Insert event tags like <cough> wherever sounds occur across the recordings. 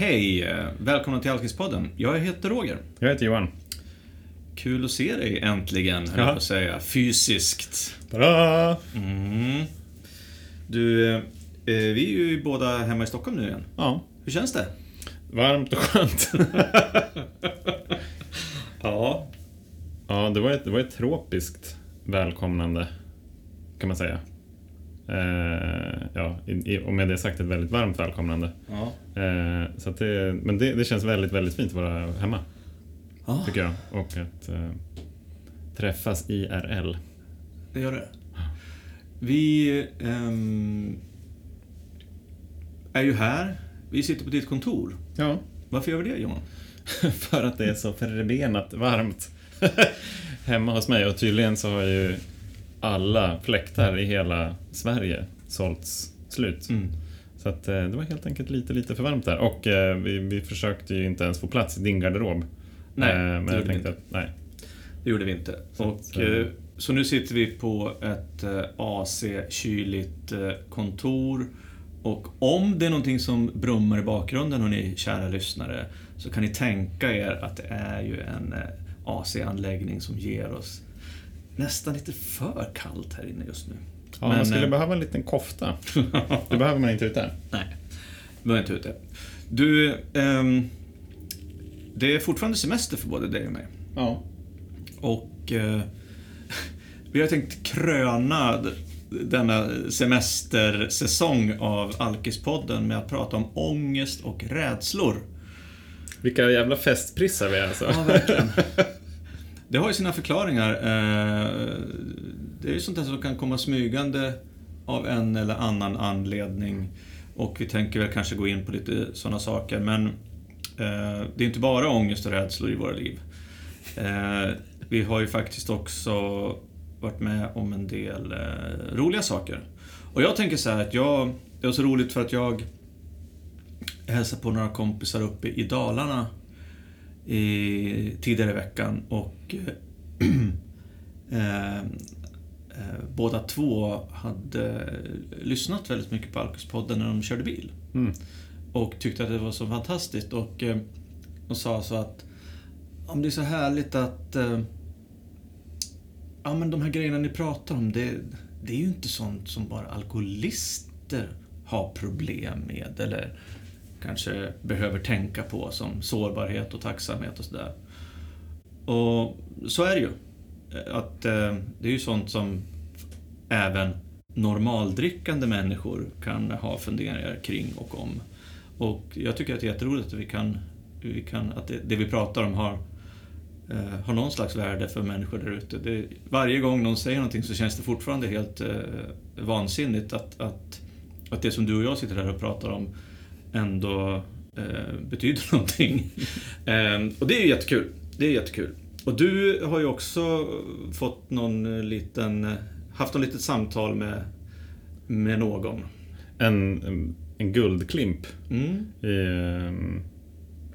Hej! Välkomna till Alkispodden. Jag heter Roger. Jag heter Johan. Kul att se dig äntligen, höll jag Ja. på att säga. Fysiskt. Bra! Mm. Du, eh, vi är ju båda hemma i Stockholm nu igen. Ja, Hur känns det? varmt och skönt. <laughs> Ja. ja, det var, ett, det var ett tropiskt välkomnande, kan man säga. Eh, ja, i, i- och med det sagt ett väldigt varmt välkomnande. Ja. Eh, så det, men det, det känns väldigt, väldigt fint att vara hemma, ja. tycker jag. Och att eh, träffas IRL. Det gör det. Vi ehm, är ju här. Vi sitter på ditt kontor. Ja, Varför gör vi det, Johan? <laughs> för att det är så förbenat varmt <laughs> hemma hos mig. Och tydligen så har ju alla fläktar i hela Sverige sålts slut. Mm. Så att, eh, det var helt enkelt lite, lite för varmt där. Och eh, vi, vi försökte ju inte ens få plats i din garderob. Nej, Eh, det men gjorde jag tänkte att, nej. Det gjorde vi inte. Så och, att, eh, så nu sitter vi på ett eh, AC-kyligt eh, kontor. Och om det är någonting som brummar i bakgrunden, hörni, kära lyssnare, så kan ni tänka er att det är ju en eh, AC-anläggning som ger oss nästan lite för kallt här inne just nu. Ja, Men, man skulle eh, behöva en liten kofta. Det behöver man inte ute. <laughs> Nej, vi var inte ute. Du, ehm, det är fortfarande semester för både dig och mig. Ja. Och eh, <laughs> vi har tänkt kröna denna semestersäsong av Alkispodden med att prata om ångest och rädslor. Vilka jävla festprissar vi är alltså. Ja, verkligen. <laughs> Det har ju sina förklaringar. Eh, det är ju sånt där som kan komma smygande av en eller annan anledning. Och vi tänker väl kanske gå in på lite sådana saker. Men eh, det är inte bara ångest och rädslor i våra liv. Eh, vi har ju faktiskt också varit med om en del roliga saker. Och jag tänker så här att jag... Det var så roligt för att jag hälsade på några kompisar uppe i Dalarna i, tidigare i veckan och <clears throat> eh, eh, båda två hade lyssnat väldigt mycket på Alkuspodden när de körde bil. Mm. Och tyckte att det var så fantastiskt och eh, de sa så att om det är så härligt att eh, ja men de här grejerna ni pratar om det, det är ju inte sånt som bara alkoholister har problem med eller kanske behöver tänka på som sårbarhet och tacksamhet och sådär. Och så är det ju. Att eh, det är ju sånt som även normaldrickande människor kan ha funderingar kring och om. Och jag tycker att det är jätteroligt att vi kan, vi kan att det, det vi pratar om har, eh, har någon slags värde för människor där ute. Varje gång någon säger någonting så känns det fortfarande helt eh, vansinnigt att, att, att det som du och jag sitter här och pratar om ändå eh, betyder <laughs> någonting. eh, och det är ju jättekul. Det är jättekul. Och du har ju också fått någon eh, liten, eh, haft något litet samtal med, med någon. En, en guldklimp Mm. i, ehm,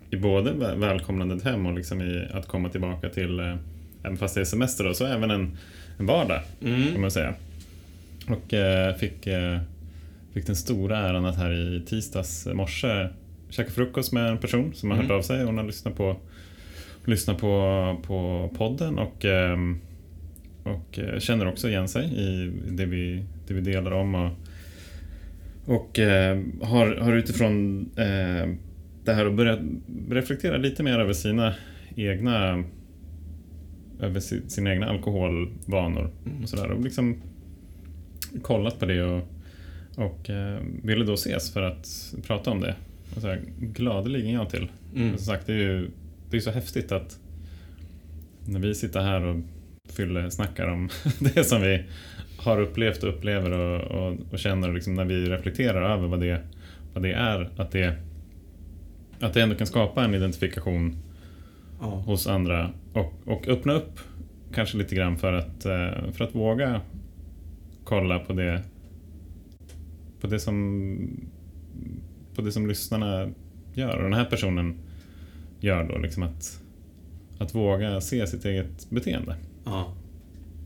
i både väl- välkomnandet hem och liksom i att komma tillbaka till, eh, även fast det är semester då, så även en, en vardag kan Mm. man säga. Och eh, fick, eh, fick den stora äran att här i tisdags morse käka frukost med en person som har Mm. hört av sig. Hon har lyssnat på, lyssnat på, på podden och, ehm, och eh, känner också igen sig i det vi, det vi delar om. Och, och eh, har, har utifrån eh, det här börjat reflektera lite mer över sina egna över si- sina egna alkoholvanor och sådär. Och liksom kollat på det och, och eh, ville då ses för att prata om det. Och så här, gladeligen jag till. Mm. Som sagt, det är ju det är så häftigt att när vi sitter här och fyller, snackar om <laughs> det som vi har upplevt och upplever och, och, och känner liksom när vi reflekterar över vad det, vad det är, att det, att det ändå kan skapa en identifikation Ja. hos andra och, och öppna upp kanske lite grann för att, eh, för att våga kolla på det på det som på det som lyssnarna gör och den här personen gör då liksom att att våga se sitt eget beteende. Ja.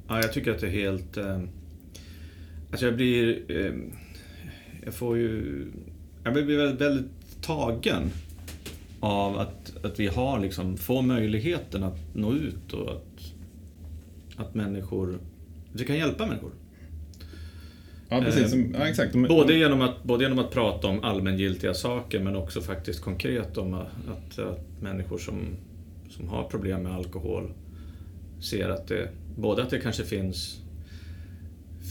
ja, jag tycker att det är helt... Eh, alltså jag blir... Eh, jag får ju... Jag blir väldigt, väldigt tagen av att, att vi har liksom, får möjligheten att nå ut och att, att människor, vi kan hjälpa människor. Ja, precis. Eh, Ja, exakt. Både genom, att, både genom att prata om allmängiltiga saker men också faktiskt konkret om att, att, människor som, som har problem med alkohol ser att det, både att det kanske finns,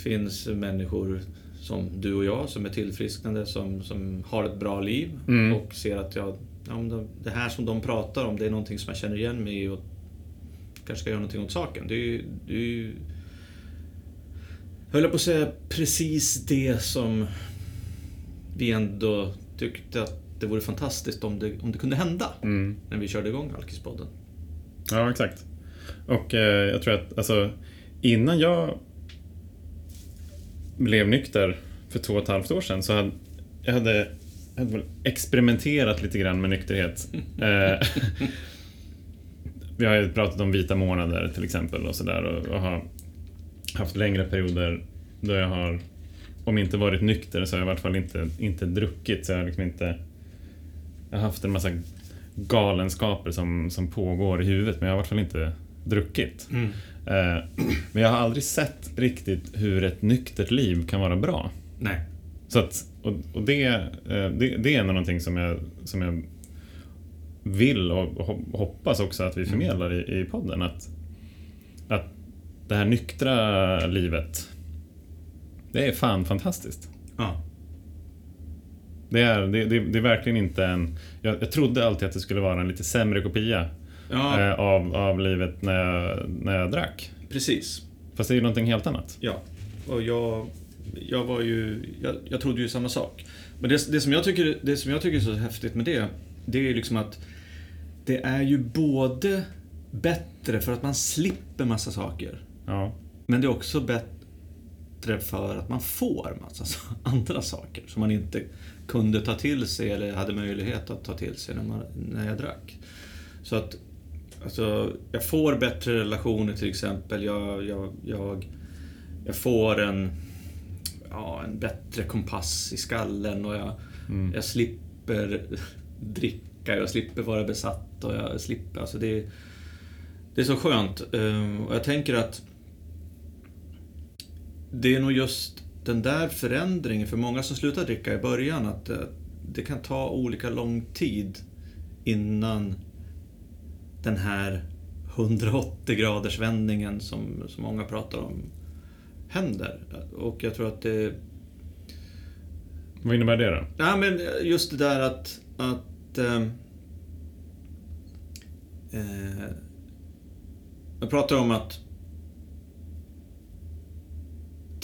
finns människor som du och jag som är tillfrisknande, som, som har ett bra liv Mm. och ser att jag, ja, det här som de pratar om det är någonting som jag känner igen mig i och kanske ska göra någonting åt saken. Det är det är ju jag höll på att säga precis det som vi ändå tyckte att det vore fantastiskt om det, om det kunde hända Mm. när vi körde igång Alkispodden. Ja, exakt. Och eh, jag tror att alltså, innan jag blev nykter för två och ett halvt år sedan så hade jag hade, jag hade experimenterat lite grann med nykterhet. <laughs> Eh, <laughs> vi har ju pratat om vita månader till exempel och sådär och, och har haft längre perioder då jag har, om inte varit nykter så har jag i vart fall inte, inte druckit. Så jag har liksom inte... Jag har haft en massa galenskaper som, som pågår i huvudet men jag har i vart fall inte druckit. Eh, men jag har aldrig sett riktigt hur ett nyktert liv kan vara bra. Nej. Så att, och, och det, eh, det, det är ändå någonting som jag, som jag vill och ho- hoppas också att vi förmedlar i, i podden. Att, att det här nyktra livet, det är fan fantastiskt. Ja. Det är, det, det, det är verkligen inte en... Jag, jag trodde alltid att det skulle vara en lite sämre kopia Ja, eh, av, av livet när jag, när jag drack. precis. Fast det är ju någonting helt annat. Ja. Och jag, jag var ju... Jag, jag trodde ju samma sak. Men det, det, som jag tycker, det som jag tycker är så häftigt med det, det är ju liksom att det är ju både bättre för att man slipper massa saker. Ja. Men det är också bättre för att man får massa <laughs> andra saker som man inte kunde ta till sig eller hade möjlighet att ta till sig när, man, när jag drack. Så att alltså, jag får bättre relationer till exempel. Jag, jag, jag, jag får en, ja, en bättre kompass i skallen och jag, jag slipper <laughs> dricka, jag slipper vara besatt och jag slipper, alltså det, det är så skönt. Ehm, Och jag tänker att det är nog just den där förändringen för många som slutar dricka i början att eh, det kan ta olika lång tid innan den här 180 graders vändningen som, som många pratar om händer. Och jag tror att det... Vad innebär det då? Ja, men just det där att... att ehm, eh, jag pratar om att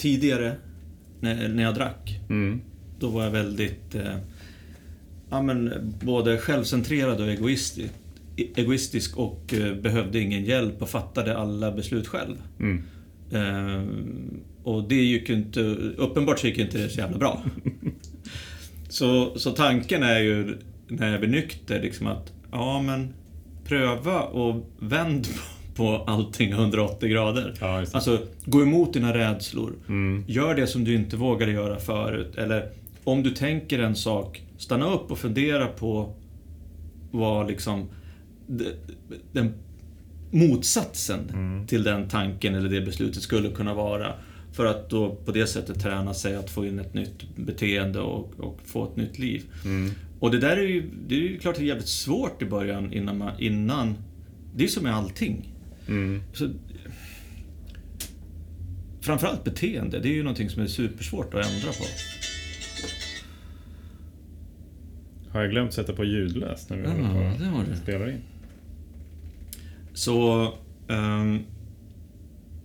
tidigare, när, när jag drack, Mm. då var jag väldigt... Eh, ja, men både självcentrerad och egoistisk, egoistisk och eh, behövde ingen hjälp och fattade alla beslut själv. Mm. Eh, och det gick ju inte... Uppenbart så gick inte det så jävla bra. <laughs> så, så tanken är ju, när jag blir nykter, liksom att ja men pröva och vänd på allting 180 grader. Ja. Alltså, gå emot dina rädslor. Mm. Gör det som du inte vågade göra förut. Eller om du tänker en sak, stanna upp och fundera på vad liksom de- den motsatsen Mm. till den tanken eller det beslutet skulle kunna vara. För att då på det sättet träna sig att få in ett nytt beteende och, och få ett nytt liv. Mm. Och det där är ju, det är ju klart det är jävligt svårt i början innan man, innan det är som med allting. Mm. Så, framförallt beteende, det är ju någonting som är supersvårt att ändra på. Har jag glömt sätta på ljudlöst när vi Ja, håller på och spelar in? Så... ehm,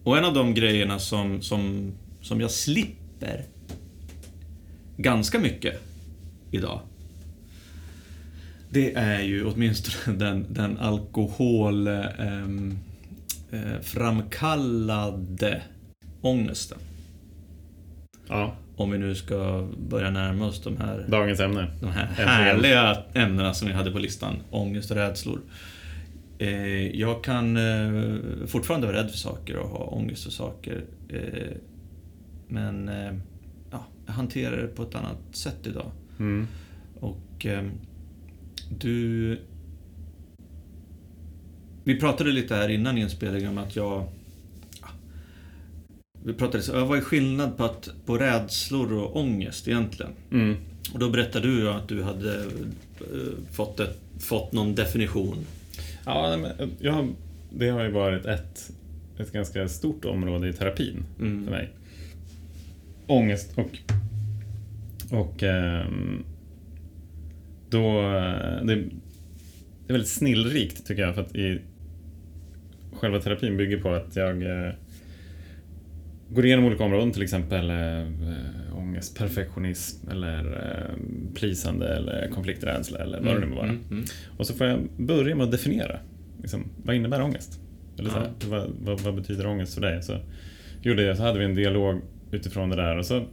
och en av de grejerna som, som, som jag slipper ganska mycket idag. Det är ju åtminstone <laughs> den, den alkohol... ehm, eh, framkallade ångesten. Ja, Om vi nu ska börja närma oss de här dagens ämne. de här härliga ämnena som vi hade på listan. Ångest och rädslor. Eh, jag kan eh, fortfarande vara rädd för saker och ha ångest för saker. Men ja, jag hanterar det på ett annat sätt idag. Mm. Och du vi pratade lite här innan inspelningen om att jag... Vi pratade så, vad är skillnad på, att, på rädslor och ångest egentligen? Mm. Och då berättade du att du hade eh, fått, ett, fått någon definition. Ja, men jag det har ju varit ett, ett ganska stort område i terapin Mm. för mig. Ångest och... Och... ehm, då... eh, Det, det är väldigt snillrikt tycker jag för att i själva terapin bygger på att jag eh, går igenom olika områden, till exempel eh, ångest, perfektionism eller eh, plisande eller konflikträdsla eller vad det nu må vara. Mm, mm. Och så får jag börja med att definiera. Liksom, vad innebär ångest? Eller så här, Ja. vad, vad, vad betyder ångest för dig? Så gjorde jag, så hade vi en dialog utifrån det där och så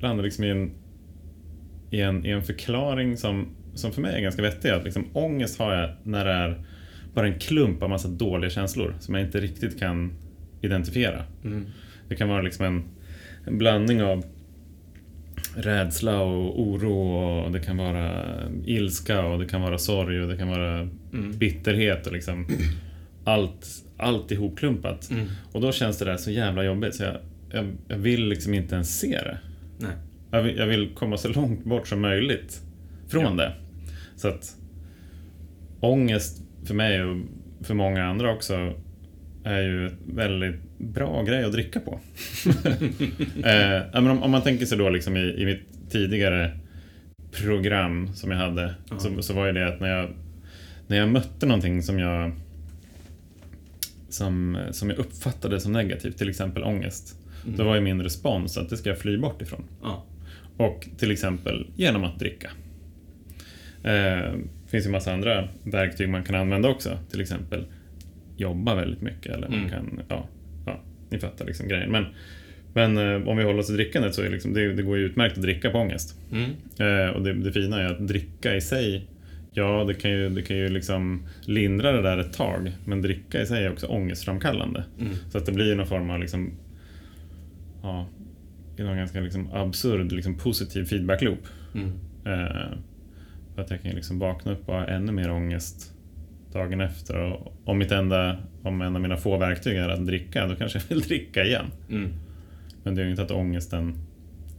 landade liksom i en, i en, i en förklaring som, som för mig är ganska vettig. Att liksom, ångest har jag när det är bara en klump av massa dåliga känslor som jag inte riktigt kan identifiera. Mm. Det kan vara liksom en, en blandning av rädsla och oro och det kan vara ilska och det kan vara sorg och det kan vara Mm. bitterhet och liksom allt, allt ihopklumpat. Mm. Och då känns det där så jävla jobbigt så jag, jag, jag vill liksom inte ens se det. Nej. Jag vill, jag vill komma så långt bort som möjligt från det. Så att ångest för mig och för många andra också är ju ett väldigt bra grej att dricka på. <laughs> eh, om, om man tänker sig då liksom i, i mitt tidigare program som jag hade Ja. så, så var ju det att när jag, när jag mötte någonting som jag som, som jag uppfattade som negativt, till exempel ångest, Mm. då var ju min respons att det ska jag fly bort ifrån. Ja. Och till exempel genom att dricka. Eh, finns ju massa andra verktyg man kan använda också. Till exempel jobba väldigt mycket. Eller man Mm. kan, ja, ja, ni fattar liksom grejen. Men, men eh, om vi håller oss till drickandet så är liksom, det, det går ju utmärkt att dricka på ångest. Mm. Eh, och det, det fina är att dricka i sig, ja det kan ju, det kan ju liksom lindra det där ett tag. Men dricka i sig är också ångestframkallande. Mm. Så att det blir någon form av liksom, ja, någon ganska liksom absurd liksom positiv feedback-loop. Mm. Eh, för att jag kan liksom vakna upp och ha ännu mer ångest dagen efter. Och om, mitt enda, om en av mina få verktyg är att dricka, då kanske jag vill <laughs> dricka igen. Mm. Men det är ju inte att ångesten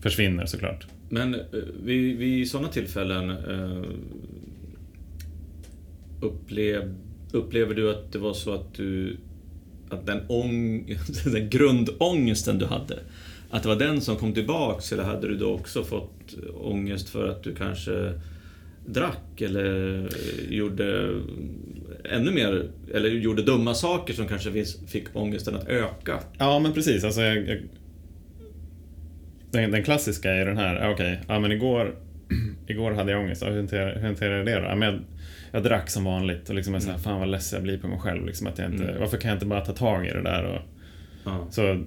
försvinner såklart. Men eh, vid, vid sådana tillfällen eh, upplev, upplever du att det var så att du att den, ång, <laughs> den grundångesten du hade, att det var den som kom tillbaks eller hade du då också fått ångest för att du kanske drack eller gjorde ännu mer, eller gjorde dumma saker som kanske fick ångesten att öka? Ja, men precis. Alltså, jag, jag, den, den klassiska är den här, okej, ja men igår, <clears throat> igår hade jag ångest. Ja, hur hanterade hanterade jag det då? Ja, men jag, jag drack som vanligt och liksom är så här, fan vad ledsen jag blir på mig själv. Liksom att jag inte, Mm. Varför kan jag inte bara ta tag i det där? Och, Ja. så,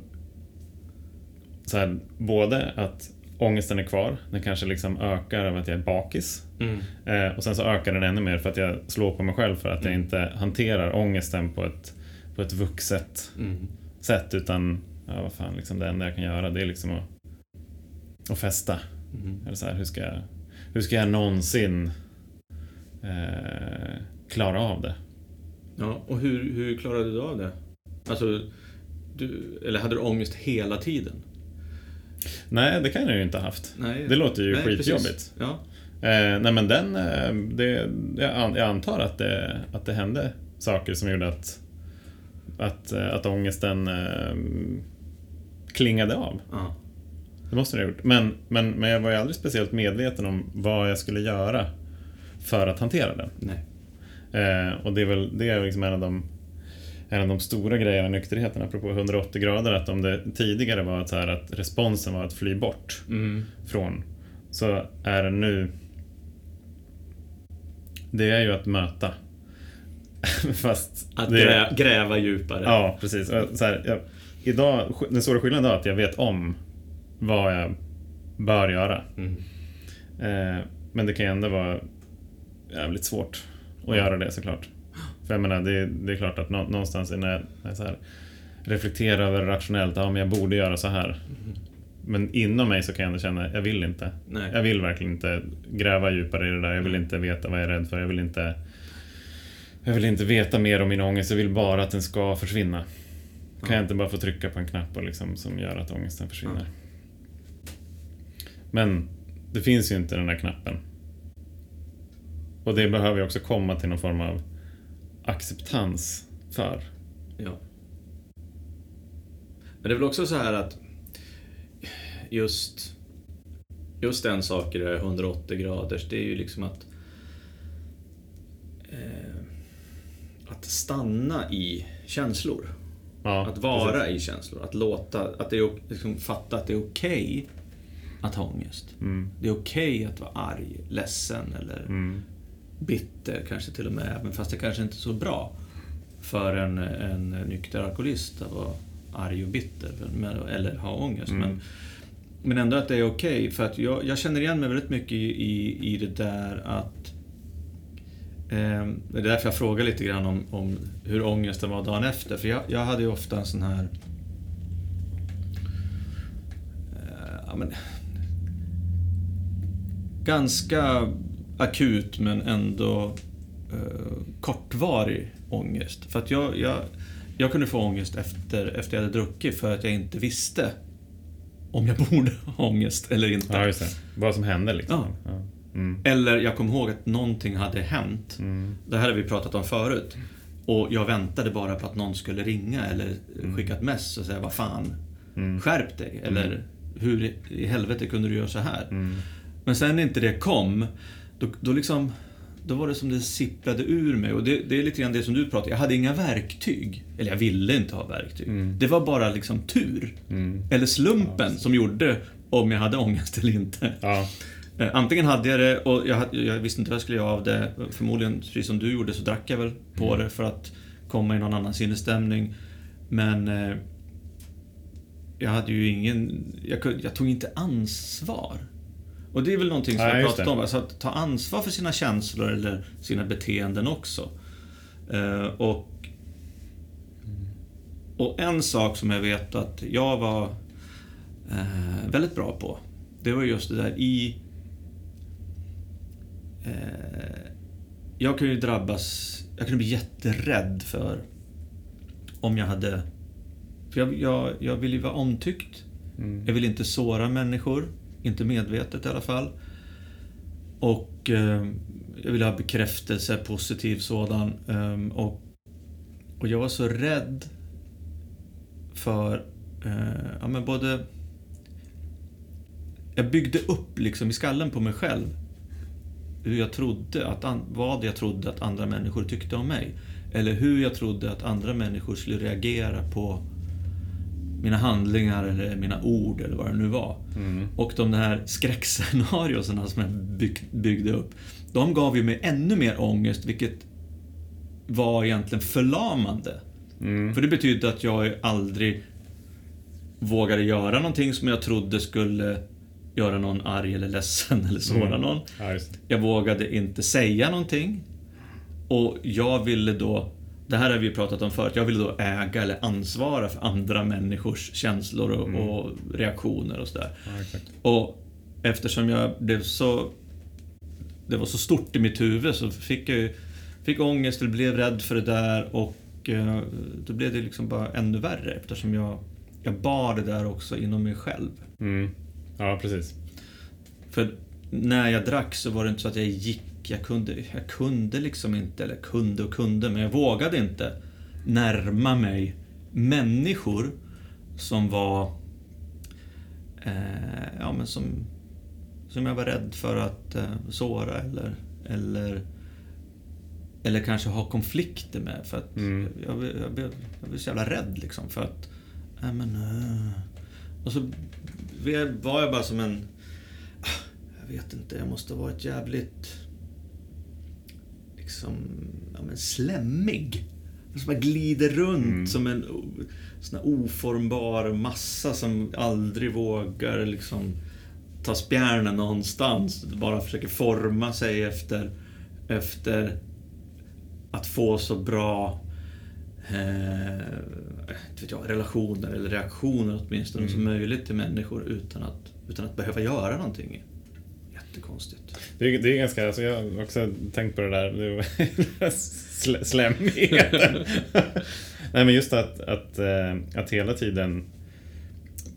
så här, både att ångesten är kvar, den kanske liksom ökar av att jag är bakis. Mm. Eh, och sen så ökar den ännu mer för att jag slår på mig själv för att jag Mm. inte hanterar ångesten på ett, på ett vuxet Mm. sätt utan ja, vad fan, liksom det enda jag kan göra det är liksom att, att festa. Mm. Eller så här, hur, ska jag, hur ska jag någonsin eh, klara av det? Ja, och hur, hur klarade du av det? Alltså, du, eller hade du ångest hela tiden? Nej, det kan jag ju inte ha haft. Nej. Det låter ju Nej, skitjobbigt. Ja. Eh, nej men den, eh, det, jag, an, jag antar att det, att det hände saker som gjorde att, att, eh, att ångesten eh, klingade av. ja. Det måste det ha gjort. Men, men, men jag var ju aldrig speciellt medveten om vad jag skulle göra för att hantera den. Nej. Eh, och det är väl det är liksom en av de en av de stora grejerna i nykterheten, apropå 180 grader, att om det tidigare var att, så här, att responsen var att fly bort Mm. från, så är det nu det är ju att möta. <laughs> Fast Att det, grä, gräva djupare. Ja, precis. Så här, jag, idag, den stora skillnaden idag är att jag vet om vad jag bör göra. Mm. Eh, men det kan ju ändå vara jävligt svårt att göra det såklart. För jag menar, det, det är klart att nå, någonstans när jag, när jag så här, reflekterar över rationellt, ja men jag borde göra så här. Men inom mig så kan jag ändå känna, jag vill inte. Nej. Jag vill verkligen inte gräva djupare i det där. Jag vill Mm. inte veta vad jag är rädd för. Jag vill inte, Jag vill inte veta mer om min ångest, jag vill bara att den ska försvinna. Kan Ja. jag inte bara få trycka på en knapp och liksom, som gör att ångesten försvinner? Men det finns ju inte den där knappen. Och det behöver ju också komma till någon form av acceptans för. Ja. Men det är väl också så här att just, just en sak i det här 180 graders, det är ju liksom att eh, att stanna i känslor. Ja, Att vara precis. i känslor. Att låta, att det är, liksom, fatta att det är okej att ha ångest. Mm, Det är okej att vara arg, ledsen eller mm, bitter kanske till och med, även fast det kanske inte är så bra för en, en nykter alkoholist att vara arg och bitter eller ha ångest. Mm. Men, men ändå att det är okej, för att jag, jag känner igen mig väldigt mycket i, i, i det där att eh, det är därför jag frågar lite grann om, om hur ångesten var dagen efter. För jag, jag hade ju ofta en sån här... Eh, ja, men, ganska akut men ändå eh, kortvarig ångest. För att jag, jag, jag kunde få ångest efter, efter jag hade druckit för att jag inte visste om jag <laughs> borde ha ångest eller inte. Ja, just det. Vad som hände liksom. Ja. Ja. Mm, Eller jag kom ihåg att någonting hade hänt. mm, Det här har vi pratat om förut. Och jag väntade bara på att någon skulle ringa eller skicka ett mess och säga vad fan, mm, skärp dig. Eller hur i- i helvete kunde du göra så här? mm, Men sen när inte det kom, då, då liksom... Då var det som det sipprade ur mig. Och det, det är lite grann det som du pratade Jag hade inga verktyg. Eller jag ville inte ha verktyg. Mm. Det var bara liksom tur. mm. Eller slumpen som gjorde om jag hade ångest eller inte. Ja, Eh, Antingen hade jag det och jag, jag visste inte vad jag skulle göra av det. Förmodligen, precis som du gjorde, så drack jag väl på Mm. det för att komma i någon annan sinnesstämning. Men eh, jag hade ju ingen... Jag, jag tog inte ansvar. Och det är väl någonting som Nej, jag pratat om. Alltså att ta ansvar för sina känslor eller sina beteenden också. Eh, och, och en sak som jag vet att jag var eh, väldigt bra på. Det var just det där i... Eh, jag kunde ju drabbas... Jag kunde bli jätterädd för om jag hade... För jag, jag, jag ville ju vara omtyckt. mm, Jag ville inte såra människor. Inte medvetet i alla fall. Och eh, jag ville ha bekräftelse, positiv sådan. Eh, och, och jag var så rädd för eh, ja, men både... Jag byggde upp liksom i skallen på mig själv hur jag trodde att an, vad jag trodde att andra människor tyckte om mig. Eller hur jag trodde att andra människor skulle reagera på mina handlingar eller mina ord eller vad det nu var. mm, Och de här skräckscenariosarna som jag bygg, byggde upp, de gav ju mig ännu mer ångest, vilket var egentligen förlamande. mm. För det betydde att jag aldrig vågade göra någonting som jag trodde skulle göra någon arg eller ledsen eller såra Mm. någon. Det. Jag vågade inte säga någonting. Och jag ville då, det här har vi pratat om förut, jag ville då äga eller ansvara för andra människors känslor och, Mm. och reaktioner och sådär. Ja. Och eftersom jag blev så... Det var så stort i mitt huvud så fick jag fick ångest och blev rädd för det där och eh, då blev det liksom bara ännu värre eftersom jag, jag bar det där också inom mig själv. Mm. Ja, precis. För när jag drack så var det inte så att jag gick, jag kunde, jag kunde liksom inte, eller kunde och kunde, men jag vågade inte närma mig människor som var, eh, ja men som, som jag var rädd för att eh, såra eller, eller, eller kanske ha konflikter med för att Mm. jag, jag, jag, blev, jag blev så jävla rädd liksom för att, nej men, eh. och så var jag bara som en jag vet inte, jag måste ha varit jävligt liksom, ja men slemmig. Som bara glider runt Mm. som en sån oformbar massa som aldrig vågar liksom ta spjärnen någonstans. Bara försöker forma sig efter, efter att få så bra eh, vet jag, relationer eller reaktioner åtminstone som möjligt till människor utan att, utan att behöva göra någonting. Jättekonstigt. Det är, det är ganska, alltså jag har också tänkt på det där, det sl- <laughs> slemmigheten. <laughs> Nej men just att, att, eh, att hela tiden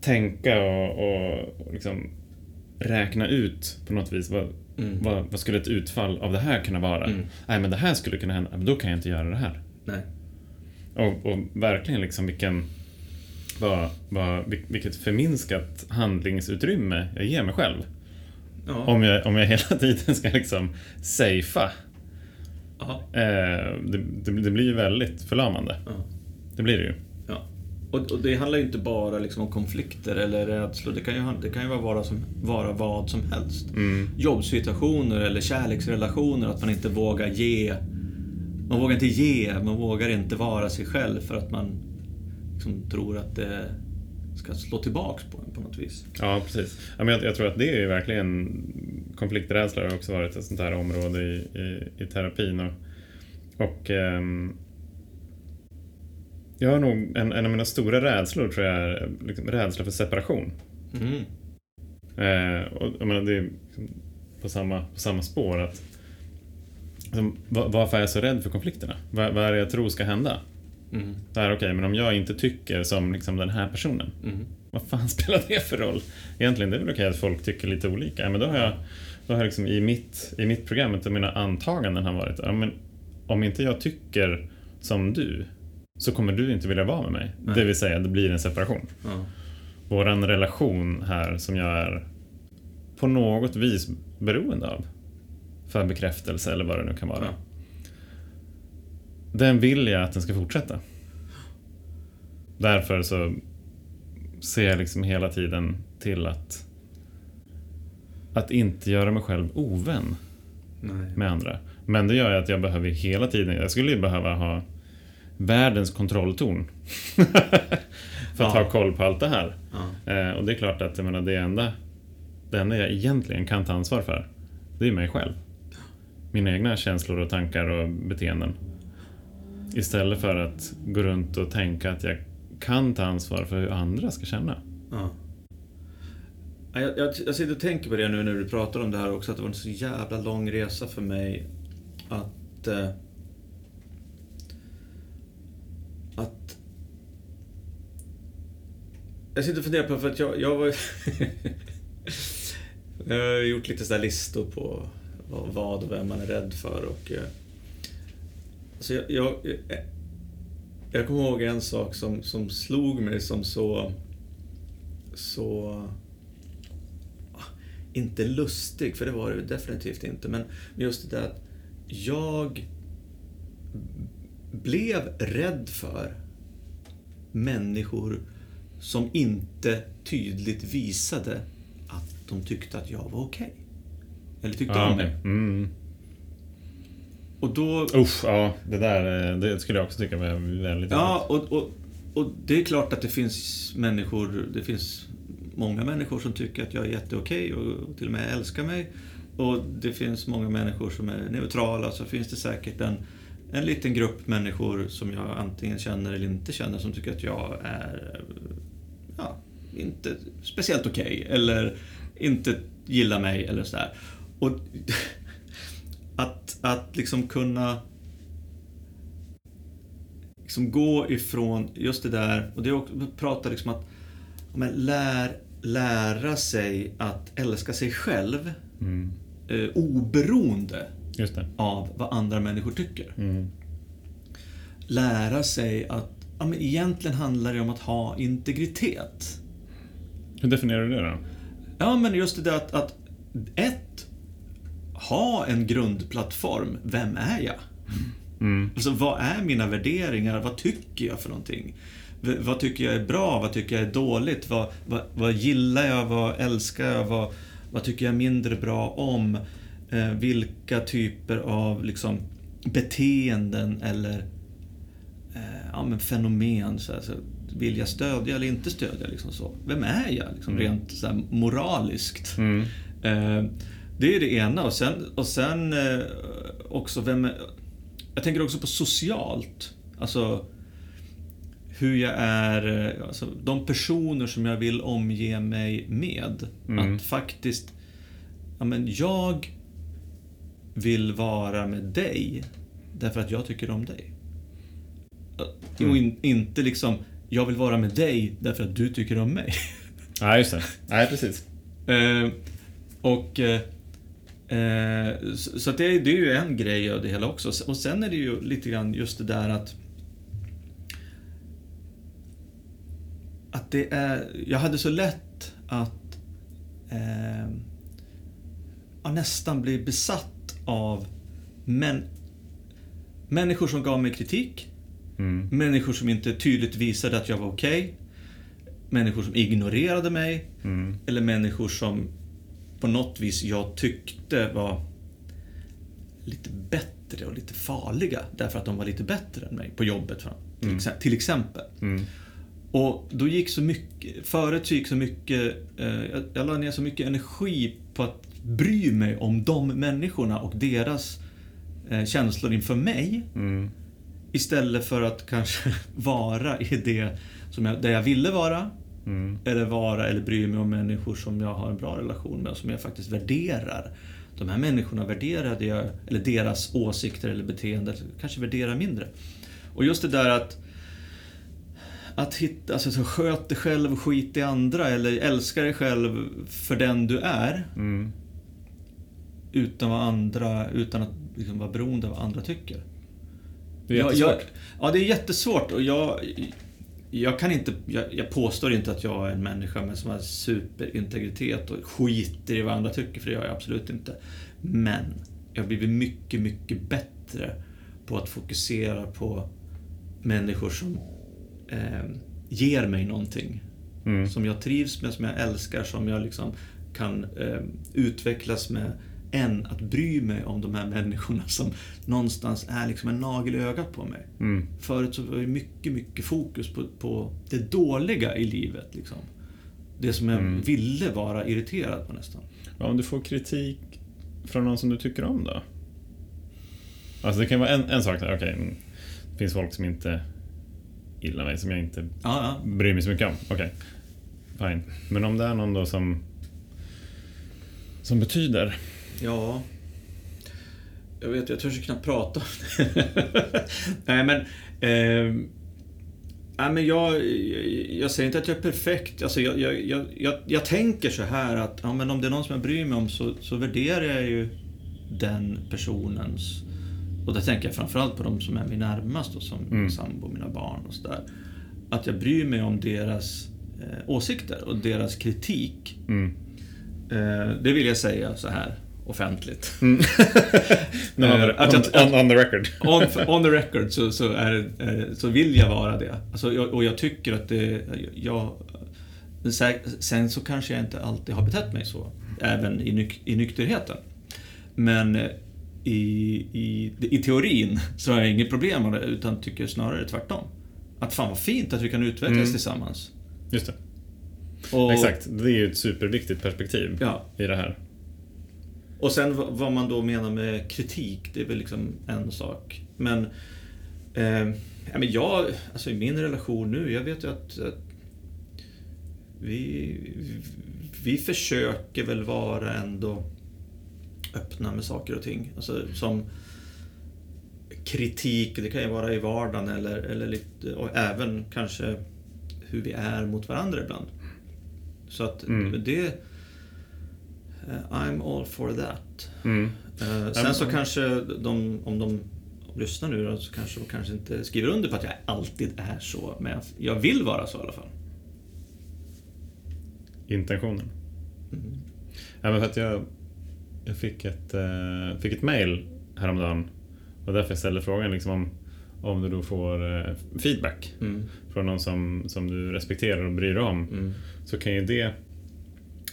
tänka och, och liksom räkna ut på något vis vad, Mm. vad, vad skulle ett utfall av det här kunna vara? Mm. Nej men det här skulle kunna hända, men då kan jag inte göra det här. Nej. Och, och verkligen liksom vilken, vad, vad, vil- vilket förminskat handlingsutrymme jag ger mig själv. Ja. Om jag, om jag hela tiden ska liksom safea. Eh, det, det, det blir ju väldigt förlamande. Ja. Det blir det ju. Ja. Och, och det handlar ju inte bara liksom om konflikter eller rädslor. Det kan ju, det kan ju vara, vara, som, vara vad som helst. Mm. Jobbsituationer eller kärleksrelationer, att man inte vågar ge. Man vågar inte ge, man vågar inte vara sig själv för att man liksom tror att det ska slå tillbaks på en på något vis. Ja, precis. Ja, men jag, jag tror att det är verkligen konflikträdsla har också varit ett sånt här område i, i, i terapin. Och, och ehm, jag har nog, en, en av mina stora rädslor tror jag är liksom, rädsla för separation. Mm. Eh, och jag menar, det är liksom på samma, på samma spår. att liksom, va- Varför är jag så rädd för konflikterna? Vad, vad är det jag tror ska hända? Mm. Det här, okej, men om jag inte tycker som liksom, den här personen, Mm. vad fan <laughs> spelar det för roll? Egentligen det är väl okej att folk tycker lite olika. Ja, men då har jag, då har jag liksom i mitt, i mitt program, ett av mina antaganden har varit, ja, men om inte jag tycker som du, så kommer du inte vilja vara med mig. Nej. Det vill säga, det blir en separation. Ja. Våran relation här som jag är på något vis beroende av för bekräftelse eller vad det nu kan vara. Ja. Den vill jag att den ska fortsätta. Därför så ser jag liksom hela tiden till att att inte göra mig själv ovän Nej. med andra. Men det gör att jag behöver hela tiden, jag skulle ju behöva ha världens kontrolltorn. <laughs> för att Ja. ha koll på allt det här. Ja. Eh, och det är klart att jag menar, det, enda, det enda jag egentligen kan ta ansvar för, det är mig själv. Mina egna känslor och tankar och beteenden. Istället för att gå runt och tänka att jag kan ta ansvar för hur andra ska känna. Ja. Jag, jag, jag sitter och tänker på det nu när du pratar om det här också, att det var en så jävla lång resa för mig att... Eh, att... Jag sitter och funderar på, för att jag, jag var... <laughs> jag har gjort lite sådär listor på vad- vad och vem man är rädd för och... Eh, alltså jag, jag, jag, jag kommer ihåg en sak som, som slog mig som så så... ah, Inte lustig, för det var det definitivt inte. Men just det där att jag blev rädd för människor som inte tydligt visade att de tyckte att jag var okej. Eller tyckte Ja, om mig. mm. Och då... Usch, ja, det där eh, det skulle jag också tycka var väldigt Ja, och, och, och det är klart att det finns människor, det finns många människor som tycker att jag är jätteokej och till och med älskar mig. Och det finns många människor som är neutrala, så finns det säkert en, en liten grupp människor som jag antingen känner eller inte känner som tycker att jag är ja, inte speciellt okej eller inte gillar mig eller sådär. Och <laughs> att, att liksom kunna liksom gå ifrån just det där, och det är också, prata liksom att men lär, lära sig att älska sig själv Mm. eh, oberoende av vad andra människor tycker. Mm. Lära sig att ja, men egentligen handlar det om att ha integritet. Hur definierar du det då? Ja, men just det där att, att ett, ha en grundplattform. Vem är jag? Mm. Alltså, vad är mina värderingar? Vad tycker jag för någonting? V- vad tycker jag är bra? Vad tycker jag är dåligt? Vad, vad, vad gillar jag? Vad älskar jag? Vad, vad tycker jag mindre bra om? Eh, vilka typer av liksom, beteenden eller eh, ja, men fenomen så här, så vill jag stödja eller inte stödja? Liksom så. Vem är jag liksom, Mm. rent så här, moraliskt? Mm. Eh, det är det ena. Och sen, och sen eh, också vem... Jag tänker också på socialt. Alltså hur jag är, eh, alltså, de personer som jag vill omge mig med. Mm. Att faktiskt ja, men jag vill vara med dig därför att jag tycker om dig. Och in, inte liksom, jag vill vara med dig därför att du tycker om mig. Nej, just det. Nej, precis. Eh, och... Eh, eh, så så det, det är ju en grej av det hela också. Och sen är det ju lite grann just det där att... Att det är... Jag hade så lätt att... Eh, ja, nästan bli besatt av män, människor som gav mig kritik. Mm. Människor som inte tydligt visade att jag var okej. Människor som ignorerade mig. Mm. Eller människor som på något vis jag tyckte var lite bättre och lite farliga därför att de var lite bättre än mig på jobbet. Till, Mm. exe- till exempel. Mm. Och då gick så mycket, förut så gick så mycket, eh, jag, jag la ner så mycket energi på att bry mig om de människorna och deras eh, känslor inför mig. Mm. Istället för att kanske <laughs> vara i det som jag, där jag ville vara. Mm. Eller vara eller bry mig om människor som jag har en bra relation med och som jag faktiskt värderar. De här människorna värderade jag, eller deras åsikter eller beteende, kanske värderar mindre. Och just det där att att hitta, alltså så sköt dig själv och skit i andra eller älska dig själv för den du är Mm. utan, vad andra, utan att liksom vara beroende av vad andra tycker. Det är Jag- jättesvårt. Jag, ja, det är jättesvårt och jag, jag kan inte, jag, jag påstår inte att jag är en människa med sån här superintegritet och skiter i vad andra tycker, för det gör jag absolut inte. Men jag har blivit mycket, mycket bättre på att fokusera på människor som eh, ger mig någonting. Mm. Som jag trivs med, som jag älskar, som jag liksom kan eh, utvecklas med än att bry mig om de här människorna som någonstans är liksom en nagel i ögat på mig. Mm. Förut så var det mycket, mycket fokus på, på det dåliga i livet. Liksom. Det som jag Mm. ville vara irriterad på nästan. Ja, om du får kritik från någon som du tycker om då? Alltså det kan vara en, en sak okej. mm, det finns folk som inte gillar mig, som jag inte Ja, ja. bryr mig så mycket om. Okej. Fine. Men om det är någon då som som betyder Ja. Jag vet, jag törs ju knappt prata om det. <laughs> Nej, men... Eh, nej, men jag, jag, jag säger inte att jag är perfekt. Alltså, jag, jag, jag, jag, tänker så här att ja, men om det är någon som jag bryr mig om så, så värderar jag ju den personens... Och där tänker jag framförallt på de som är mig närmast, och som Mm. min sambo, mina barn och sådär. Att jag bryr mig om deras eh, åsikter och deras kritik. mm. Eh, det vill jag säga så här offentligt. <laughs> No, on, Eh, att on, jag- on, on the record. <laughs> on, on the record så, så, är, är, så vill jag vara det. Alltså, jag, och jag tycker att det... Jag, sen så kanske jag inte alltid har betett mig så, även i, nyk, i nykterheten. Men eh, i, i, i teorin så har jag inget problem med det, utan tycker snarare tvärtom. Att fan vad fint att vi kan utvecklas Mm. tillsammans. Just det. Och, Exakt. Det är ju ett superviktigt perspektiv Ja. i det här. Och sen vad- man då menar med kritik, det är väl liksom en sak. Men, eh, ja, men jag, alltså i min relation nu, jag vet ju att, att vi, vi försöker väl vara ändå öppna med saker och ting. Alltså som kritik, det kan ju vara i vardagen eller, eller lite, och även kanske hur vi är mot varandra ibland. Så att Mm. det... eh, I'm all for that. Mm. Eh, sen så kanske de, om de lyssnar nu då, så kanske de kanske inte skriver under på att jag alltid är så. Men jag- jag vill vara så i alla fall. Intentionen. Mm. Ja, men för att jag, jag fick ett, eh, fick ett mail häromdagen. Och därför jag ställde frågan liksom om, om du då får eh, feedback Mm. från någon som, som du respekterar och bryr dig om. Mm. Så kan ju det,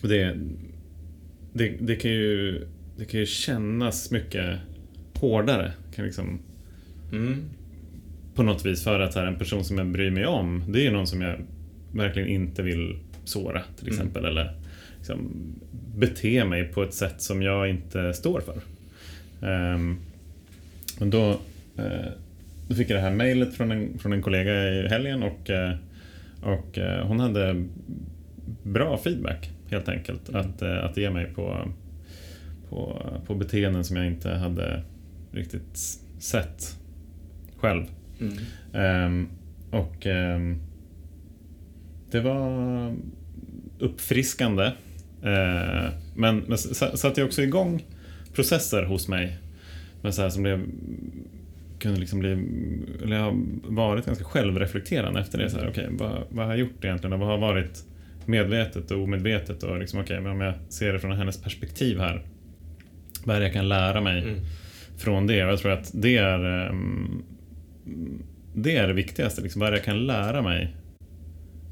det, det, det kan ju det kan ju kännas mycket hårdare. Kan liksom, Mm. på något vis för att här, en person som jag bryr mig om, det är ju någon som jag verkligen inte vill såra till Mm. exempel. Eller liksom, bete mig på ett sätt som jag inte står för. Ehm, men då, eh, då fick jag det här mejlet från en, från en kollega i helgen och, eh, och eh, hon hade bra feedback helt enkelt Mm. att, eh, att ge mig på, på, på beteenden som jag inte hade riktigt sett själv. Mm. Ehm, och ehm, det var uppfriskande. Eh, men, men satte jag också igång processer hos mig. Men så här som blev, kunde liksom bli, eller jag har varit ganska självreflekterande efter det. Så här, okej, vad, vad har jag gjort egentligen? Och vad har varit medvetet och omedvetet? Och liksom, okej, men om jag ser det från hennes perspektiv här. Vad är det jag kan lära mig Mm. från det? Och jag tror att det är ehm, det är det viktigaste. Liksom, vad är det jag kan lära mig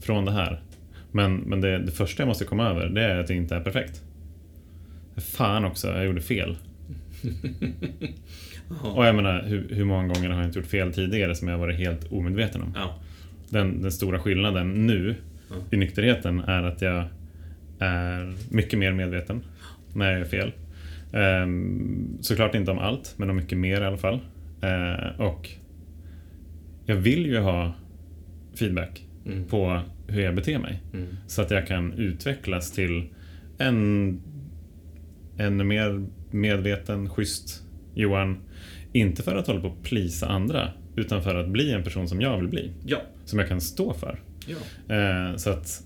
från det här? Men, men det, det första jag måste komma över, det är att det inte är perfekt. Fan också, jag gjorde fel. <laughs> Och jag menar, hur, hur många gånger har jag inte gjort fel tidigare som jag varit helt omedveten om? Ja. Den, den stora skillnaden nu. I nykterheten är att jag är mycket mer medveten när jag gör fel. Ehm, såklart inte om allt, men om mycket mer i alla fall. Ehm, och jag vill ju ha feedback Mm. på hur jag beter mig. Mm. Så att jag kan utvecklas till en ännu mer medveten, schysst Johan. Inte för att hålla på och plisa andra, utan för att bli en person som jag vill bli. Ja. Som jag kan stå för. Ja. Eh, så att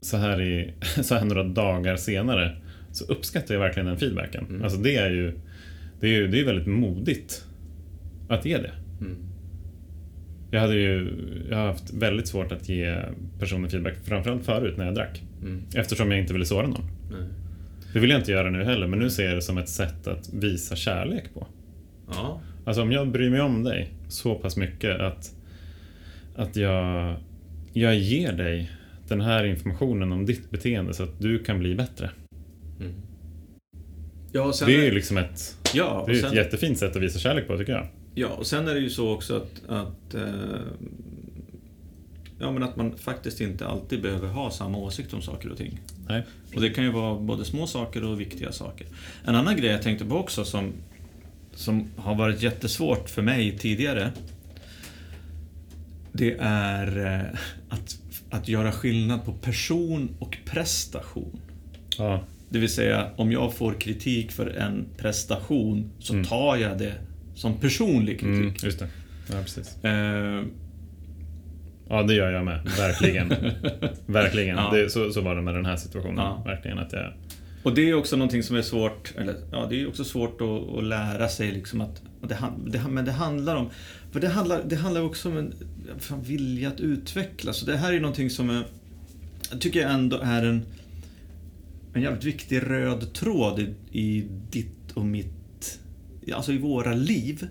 så här, i, <laughs> så här några dagar senare så uppskattar jag verkligen den feedbacken. Mm. Alltså det är ju det är ju det är väldigt modigt att ge det. Mm. Jag hade ju jag har haft väldigt svårt att ge personer feedback, framförallt förut när jag drack. Mm. Eftersom jag inte ville såra någon. Nej. Det vill jag inte göra nu heller, men nu ser jag det som ett sätt att visa kärlek på. Ja. Alltså om jag bryr mig om dig så pass mycket att, att jag, jag ger dig den här informationen om ditt beteende så att du kan bli bättre. Mm. Ja, sen Det är ju liksom ett, ja, det är sen, ett jättefint sätt att visa kärlek på tycker jag. ja, och sen är det ju så också att, att eh, Ja, men att man faktiskt inte alltid behöver ha samma åsikt om saker och ting. Nej. Och det kan ju vara både små saker och viktiga saker. En annan grej jag tänkte på också som, som har varit jättesvårt för mig tidigare. Det är eh, att, att göra skillnad på person och prestation. Ja, Det vill säga, om jag får kritik för en prestation så Mm. tar jag det som personlig kritik. mm, just det. Ja, precis. Eh, Ja, det gör jag med. Verkligen. <laughs> Verkligen. Ja. Det, så, så var det med den här situationen. Ja. Verkligen att jag... Och det är också någonting som är svårt, eller ja, det är också svårt att, att lära sig liksom att, att det, det, men det handlar om, för det handlar, det handlar också om en fan, vilja att utvecklas. Så det här är någonting som är, jag tycker jag ändå är en, en jävligt viktig röd tråd i, i ditt och mitt, alltså i våra liv.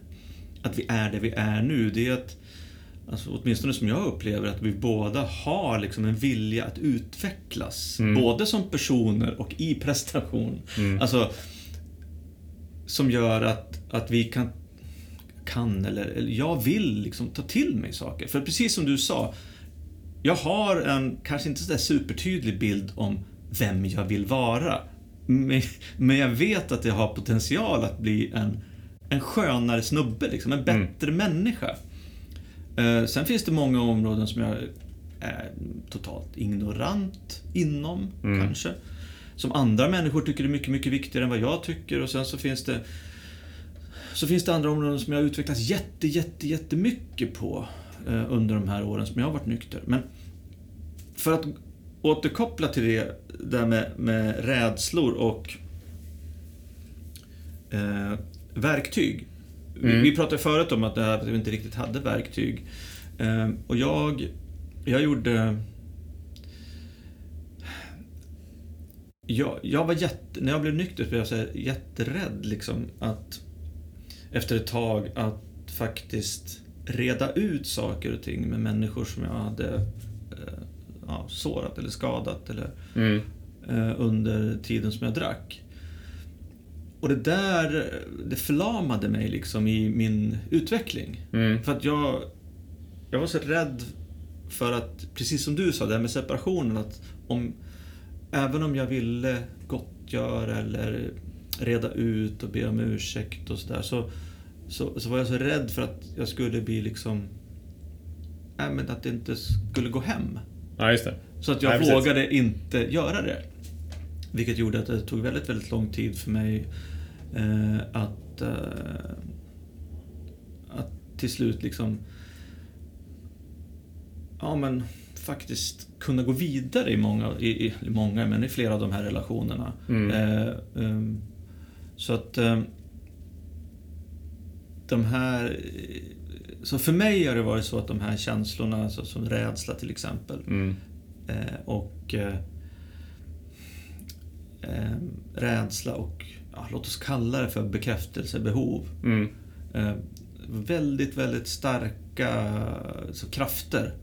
Att vi är det vi är nu. Det är att, alltså, åtminstone som jag upplever, att vi båda har liksom en vilja att utvecklas. Mm. Både som personer och i prestation. Mm. Alltså, som gör att, att vi kan, kan eller, eller jag vill liksom ta till mig saker. För precis som du sa, jag har en, kanske inte sådär supertydlig bild om vem jag vill vara. Men, men jag vet att jag har potential att bli en, en skönare snubbe, liksom, en Mm. bättre människa. Eh, sen finns det många områden som jag är totalt ignorant inom, Mm. kanske. Som andra människor tycker är mycket, mycket viktigare än vad jag tycker. Och sen så finns det så finns det andra områden som jag har utvecklats jätte, jätte, jättemycket på eh, under de här åren som jag har varit nykter. Men för att återkoppla till det där med, med rädslor och eh, verktyg. Vi- Mm. Vi pratade förut om att, det här, att vi inte riktigt hade verktyg. Eh, och jag, jag gjorde... Jag, jag var jätte, när jag blev nykter blev jag så här jätterädd liksom att efter ett tag att faktiskt reda ut saker och ting med människor som jag hade eh, ja, sårat eller skadat eller Mm. eh, under tiden som jag drack. Och det där, det förlamade mig liksom i min utveckling. Mm. För att jag, jag var så rädd för att, precis som du sa, det här med separationen, att om, även om jag ville gottgöra eller reda ut och be om ursäkt och sådär, så, så, så var jag så rädd för att jag skulle bli liksom, nej men att det inte skulle gå hem. Ja, just det. Så att jag precis. vågade inte göra det. vilket gjorde att det tog väldigt, väldigt lång tid för mig eh, att, eh, att till slut liksom ja men faktiskt kunna gå vidare i många, i, i många, men i flera av de här relationerna. Mm. Eh, ehm, så att eh, de här... Så för mig har det varit så att de här känslorna, alltså som rädsla till exempel, Mm. eh, och eh, eh, rädsla och, ja, låt oss kalla det för bekräftelsebehov. Mm. Eh, väldigt, väldigt starka så, krafter.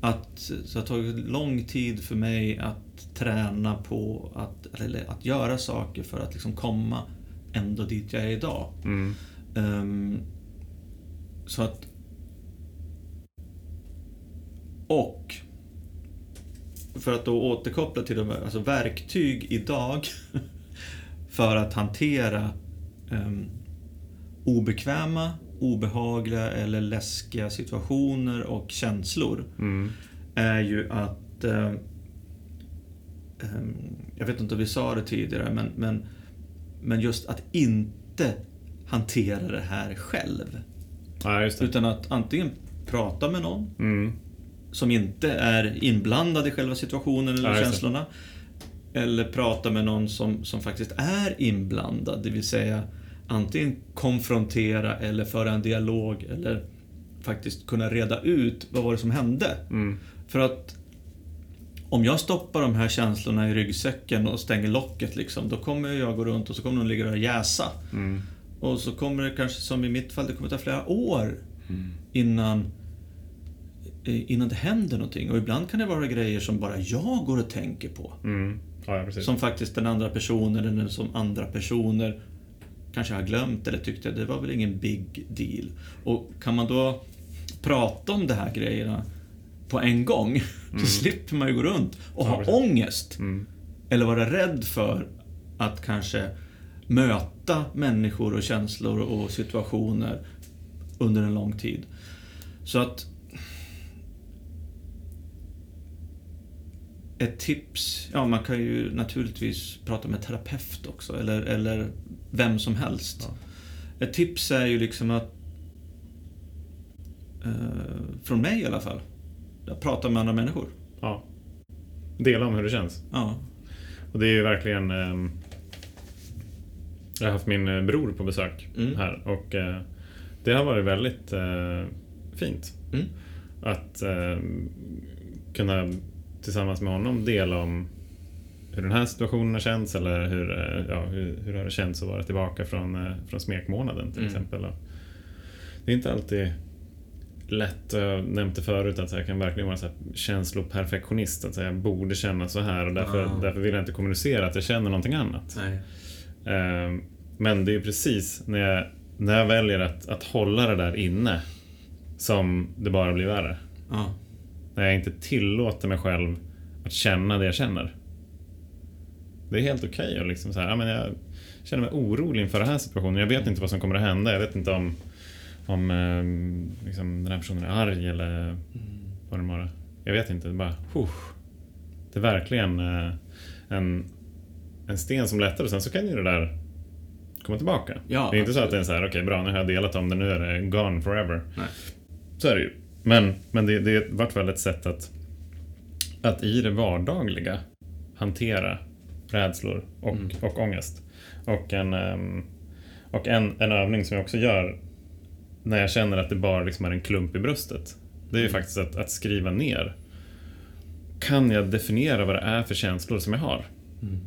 Att, så det har tagit lång tid för mig att träna på att, eller att göra saker för att liksom komma ändå dit jag är idag. Mm. Ehm, så att... Och... För att då återkoppla till de alltså verktyg idag <laughs> för att hantera um, obekväma, obehagliga eller läskiga situationer och känslor Mm. är ju att... ehm, jag vet inte om vi sa det tidigare, men, men, men just att inte hantera det här själv. Ja, det. Utan att antingen prata med någon Mm. som inte är inblandad i själva situationen eller Ja, just det. Eller prata med någon som, som faktiskt är inblandad, det vill säga antingen konfrontera eller föra en dialog eller faktiskt kunna reda ut vad var det som hände. Mm. För att om jag stoppar de här känslorna i ryggsäcken och stänger locket liksom, då kommer jag gå runt och så kommer de ligga och jäsa. Mm. Och så kommer det kanske, som i mitt fall, det kommer ta flera år innan, eh, innan det händer någonting. Och ibland kan det vara grejer som bara jag går och tänker på. Mm. Ja, ja. Som faktiskt den andra personen eller som andra personer kanske har glömt eller tyckte det var väl ingen big deal. Och kan man då prata om de här grejerna på en gång <laughs> så slipper man ju gå runt och Ja, ha precis. ångest. Mm. Eller vara rädd för att kanske möta människor och känslor och situationer under en lång tid. Så att... Ett tips, ja man kan ju naturligtvis prata med terapeut också, eller, eller vem som helst. Ja. Ett tips är ju liksom att, eh, från mig i alla fall, att prata med andra människor. Ja. Dela om hur det känns. Ja. Och det är ju verkligen... ehm, jag har haft min eh, bror på besök Mm. här och eh, det har varit väldigt eh, fint. Mm. Att eh, kunna tillsammans med honom dela om hur den här situationen har känts eller hur, eh, ja, hur, hur har det känts att vara tillbaka från, eh, från smekmånaden till Mm. exempel. Det är inte alltid lätt, jag det förut, att jag kan verkligen vara så här känsloperfektionist. Att jag borde känna så här och därför, Ah. därför vill jag inte kommunicera att jag känner någonting annat. Nej. Eh, Men det är precis när jag, när jag väljer att, att hålla det där inne som det bara blir värre. Ja. När jag inte tillåter mig själv att känna det jag känner. Det är helt okej att liksom så här, ja, men jag känner mig orolig inför den här situationen. Jag vet inte vad som kommer att hända. Jag vet inte om, om eh, liksom, den här personen är arg eller vad det må vara. Jag vet inte. Det är bara, huh. Det är verkligen eh, en, en sten som lättar och sen så kan ju det där komma tillbaka. Ja, det är inte så att det är så här, okej bra nu har jag delat om det, nu är det gone forever. Nej. Så är det ju. Men, men det, det vart fall ett sätt att, att i det vardagliga hantera rädslor och, Mm. och ångest. Och, en, ehm, och en, en övning som jag också gör när jag känner att det bara liksom är en klump i bröstet. Det är ju Mm. faktiskt att, att skriva ner. Kan jag definiera vad det är för känslor som jag har? Mm.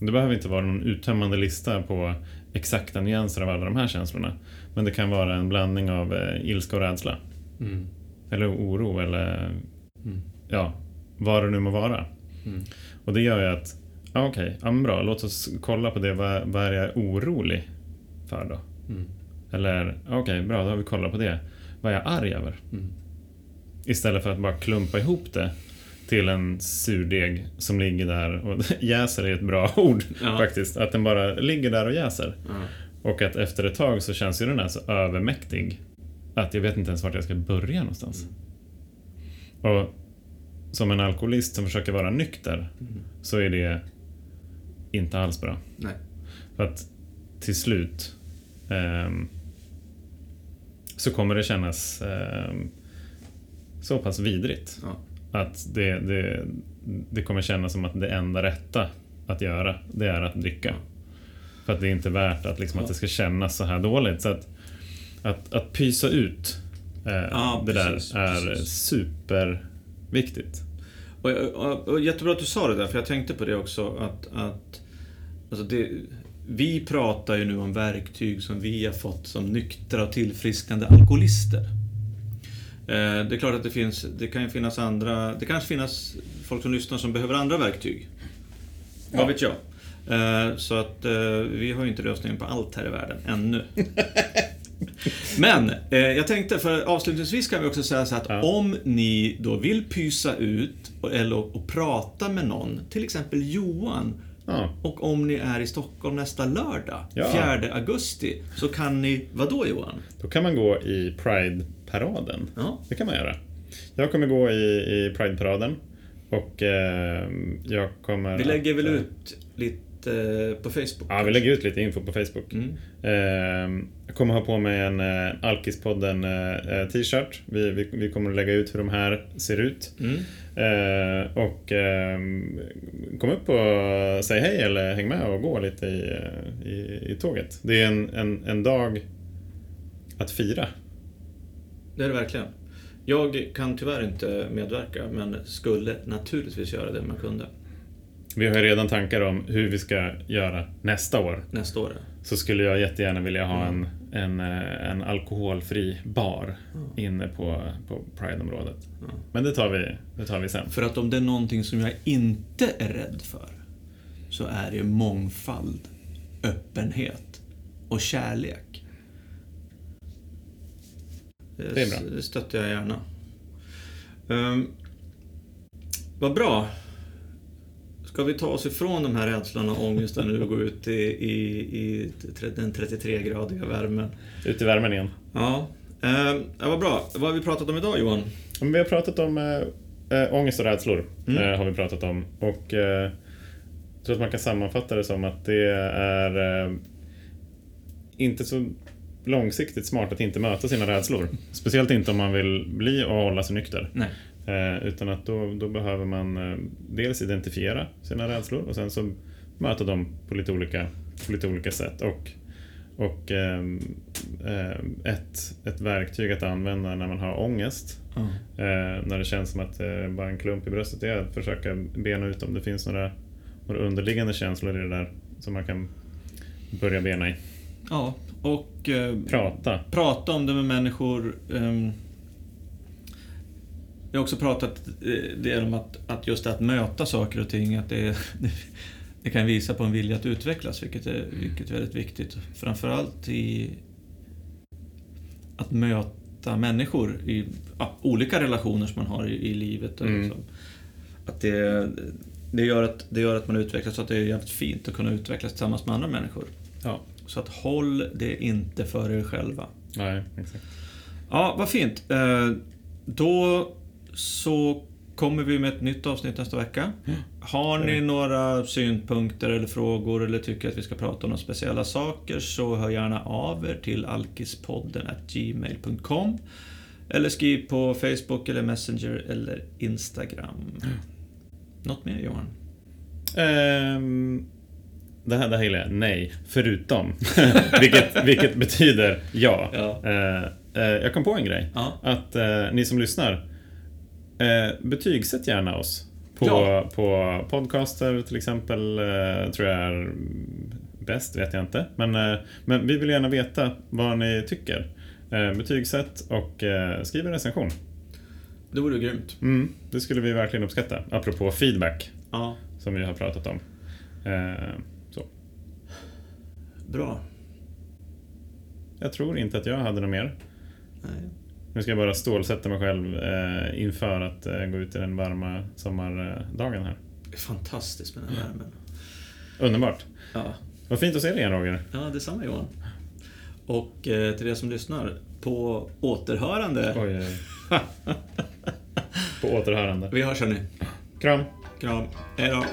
Det behöver inte vara någon uttömmande lista på exakta nyanser av alla de här känslorna. Men det kan vara en blandning av eh, ilska och rädsla. Mm. Eller oro eller Mm. ja, vad det nu må vara. Mm. Och det gör ju att, ja okej, ja, men bra, låt oss kolla på det. Vad, vad är jag orolig för då? Mm. Eller, ja, okej, bra, då har vi kollat på det. Vad är jag arg över? Mm. Istället för att bara klumpa ihop det till en surdeg som ligger där och <laughs> jäser är ett bra <laughs> ord Ja. faktiskt. Att den bara ligger där och jäser. Ja. Och att efter ett tag så känns ju den här så övermäktig att jag vet inte ens vart jag ska börja någonstans. Och som en alkoholist som försöker vara nykter Mm. så är det inte alls bra. Nej. För att till slut ehm, så kommer det kännas ehm, så pass vidrigt. Ja. Att det, det, det kommer kännas som att det enda rätta att göra, det är att dricka. För att det är inte värt att, liksom, Ja. att det ska kännas så här dåligt. Så att, att, att pysa ut eh, Ja, det precis, där är precis. superviktigt. Och, och, och jättebra att du sa det där, för jag tänkte på det också att, att alltså det, vi pratar ju nu om verktyg som vi har fått som nyktra och tillfrisknande alkoholister. Eh, Det är klart att det finns, det kan ju finnas andra, det kanske finnas folk som lyssnar som behöver andra verktyg. Vad Ja. vet jag? Eh, Så att eh, vi har ju inte lösningen på allt här i världen, ännu. <laughs> Men eh, jag tänkte, för avslutningsvis kan vi också säga så att Ja. om ni då vill pysa ut och, eller och, prata med någon, till exempel Johan, Ja, och om ni är i Stockholm nästa lördag, Ja. 4 augusti, så kan ni, vad då Johan? då kan man gå i Pride-paraden. Det kan man göra. Jag kommer gå i, i Pride-paraden. Och eh, jag kommer... vi lägger att, väl eh, ut lite eh, på Facebook? Ja, vi lägger ut lite info på Facebook. Mm. Eh, jag kommer ha på mig en eh, Alkispodden eh, t-shirt. Vi, vi, vi kommer att lägga ut hur de här ser ut. Mm. Och eh, kom upp och säg hej eller häng med och gå lite i, i, i tåget. Det är en, en, en dag att fira. Det är det verkligen. Jag kan tyvärr inte medverka, men skulle naturligtvis göra det om jag kunde. Vi har ju redan tankar om hur vi ska göra nästa år. Nästa år. Så skulle jag jättegärna vilja ha en, Mm. en, eh, en alkoholfri bar Ja. inne på, på Pride-området. Ja. Men det tar, vi, det tar vi sen. För att om det är någonting som jag inte är rädd för, så är det mångfald, öppenhet och kärlek. Det är bra. Det stöttar jag gärna. Um, vad bra. Ska vi ta oss ifrån de här rädslorna och ångesten nu och gå ut i, i, i den 33-gradiga värmen? Ut i värmen igen. Ja, ja, vad bra. Vad har vi pratat om idag Johan? Vi har pratat om äh, äh, ångest och rädslor. Mm. eh, har vi pratat om. Och äh, jag tror att man kan sammanfatta det som att det är äh, inte så långsiktigt smart att inte möta sina rädslor. Speciellt inte om man vill bli och hålla sig nykter. Nej. Eh, utan att då, då behöver man eh, dels identifiera sina rädslor och sen så möta dem på lite olika, på lite olika sätt. Och, och ehm, ehm, ett, ett verktyg att använda när man har ångest, eh, när det känns som att det bara en klump i bröstet, är att försöka bena ut om det finns några, några underliggande känslor i det där som man kan börja bena i. Ja, och eh, Prata. prata om det med människor. ehm, jag har också pratat eh, om att, att just att möta saker och ting, att det, <laughs> det, kan visa på en vilja att utvecklas, vilket är, vilket är väldigt viktigt. Framförallt i att möta människor i ja, olika relationer som man har i, i livet. Och Mm. liksom, att det, det, gör att, det gör att man utvecklas, så att det är jävligt fint att kunna utvecklas tillsammans med andra människor. Ja, Så att håll det inte för er själva. nej, exakt. Ja, vad fint. Eh, Då så kommer vi med ett nytt avsnitt nästa vecka. Har ni Mm. några synpunkter eller frågor eller tycker att vi ska prata om några speciella saker så hör gärna av er till alkispodden gmail.com eller skriv på Facebook eller Messenger eller Instagram. Något mer Johan? Ehm, det, här, det här gillar jag. Nej, förutom. <laughs> vilket, vilket betyder ja. Ja. Eh, eh, jag kom på en grej. Ja. Att eh, ni som lyssnar, eh, betygsätt gärna oss. På, Ja. på podcaster till exempel, eh, tror jag är bäst, vet jag inte. Men, eh, men vi vill gärna veta vad ni tycker. Eh, betygsätt och eh, skriv en recension. Det vore grymt. Mm, det skulle vi verkligen uppskatta. Apropå feedback, Ja, som vi har pratat om. Eh, så. bra. Jag tror inte att jag hade något mer. Nej. Nu ska jag bara stålsätta mig själv eh, inför att eh, gå ut i den varma sommardagen här. Fantastiskt med den här värmen. Underbart. Ja. Vad fint att se dig igen Roger. Ja, detsamma Johan. Och eh, till er som lyssnar, på återhörande. Oj, oj, oj. På återhörande. Vi hörs hörni. Kram. Kram. Hej då.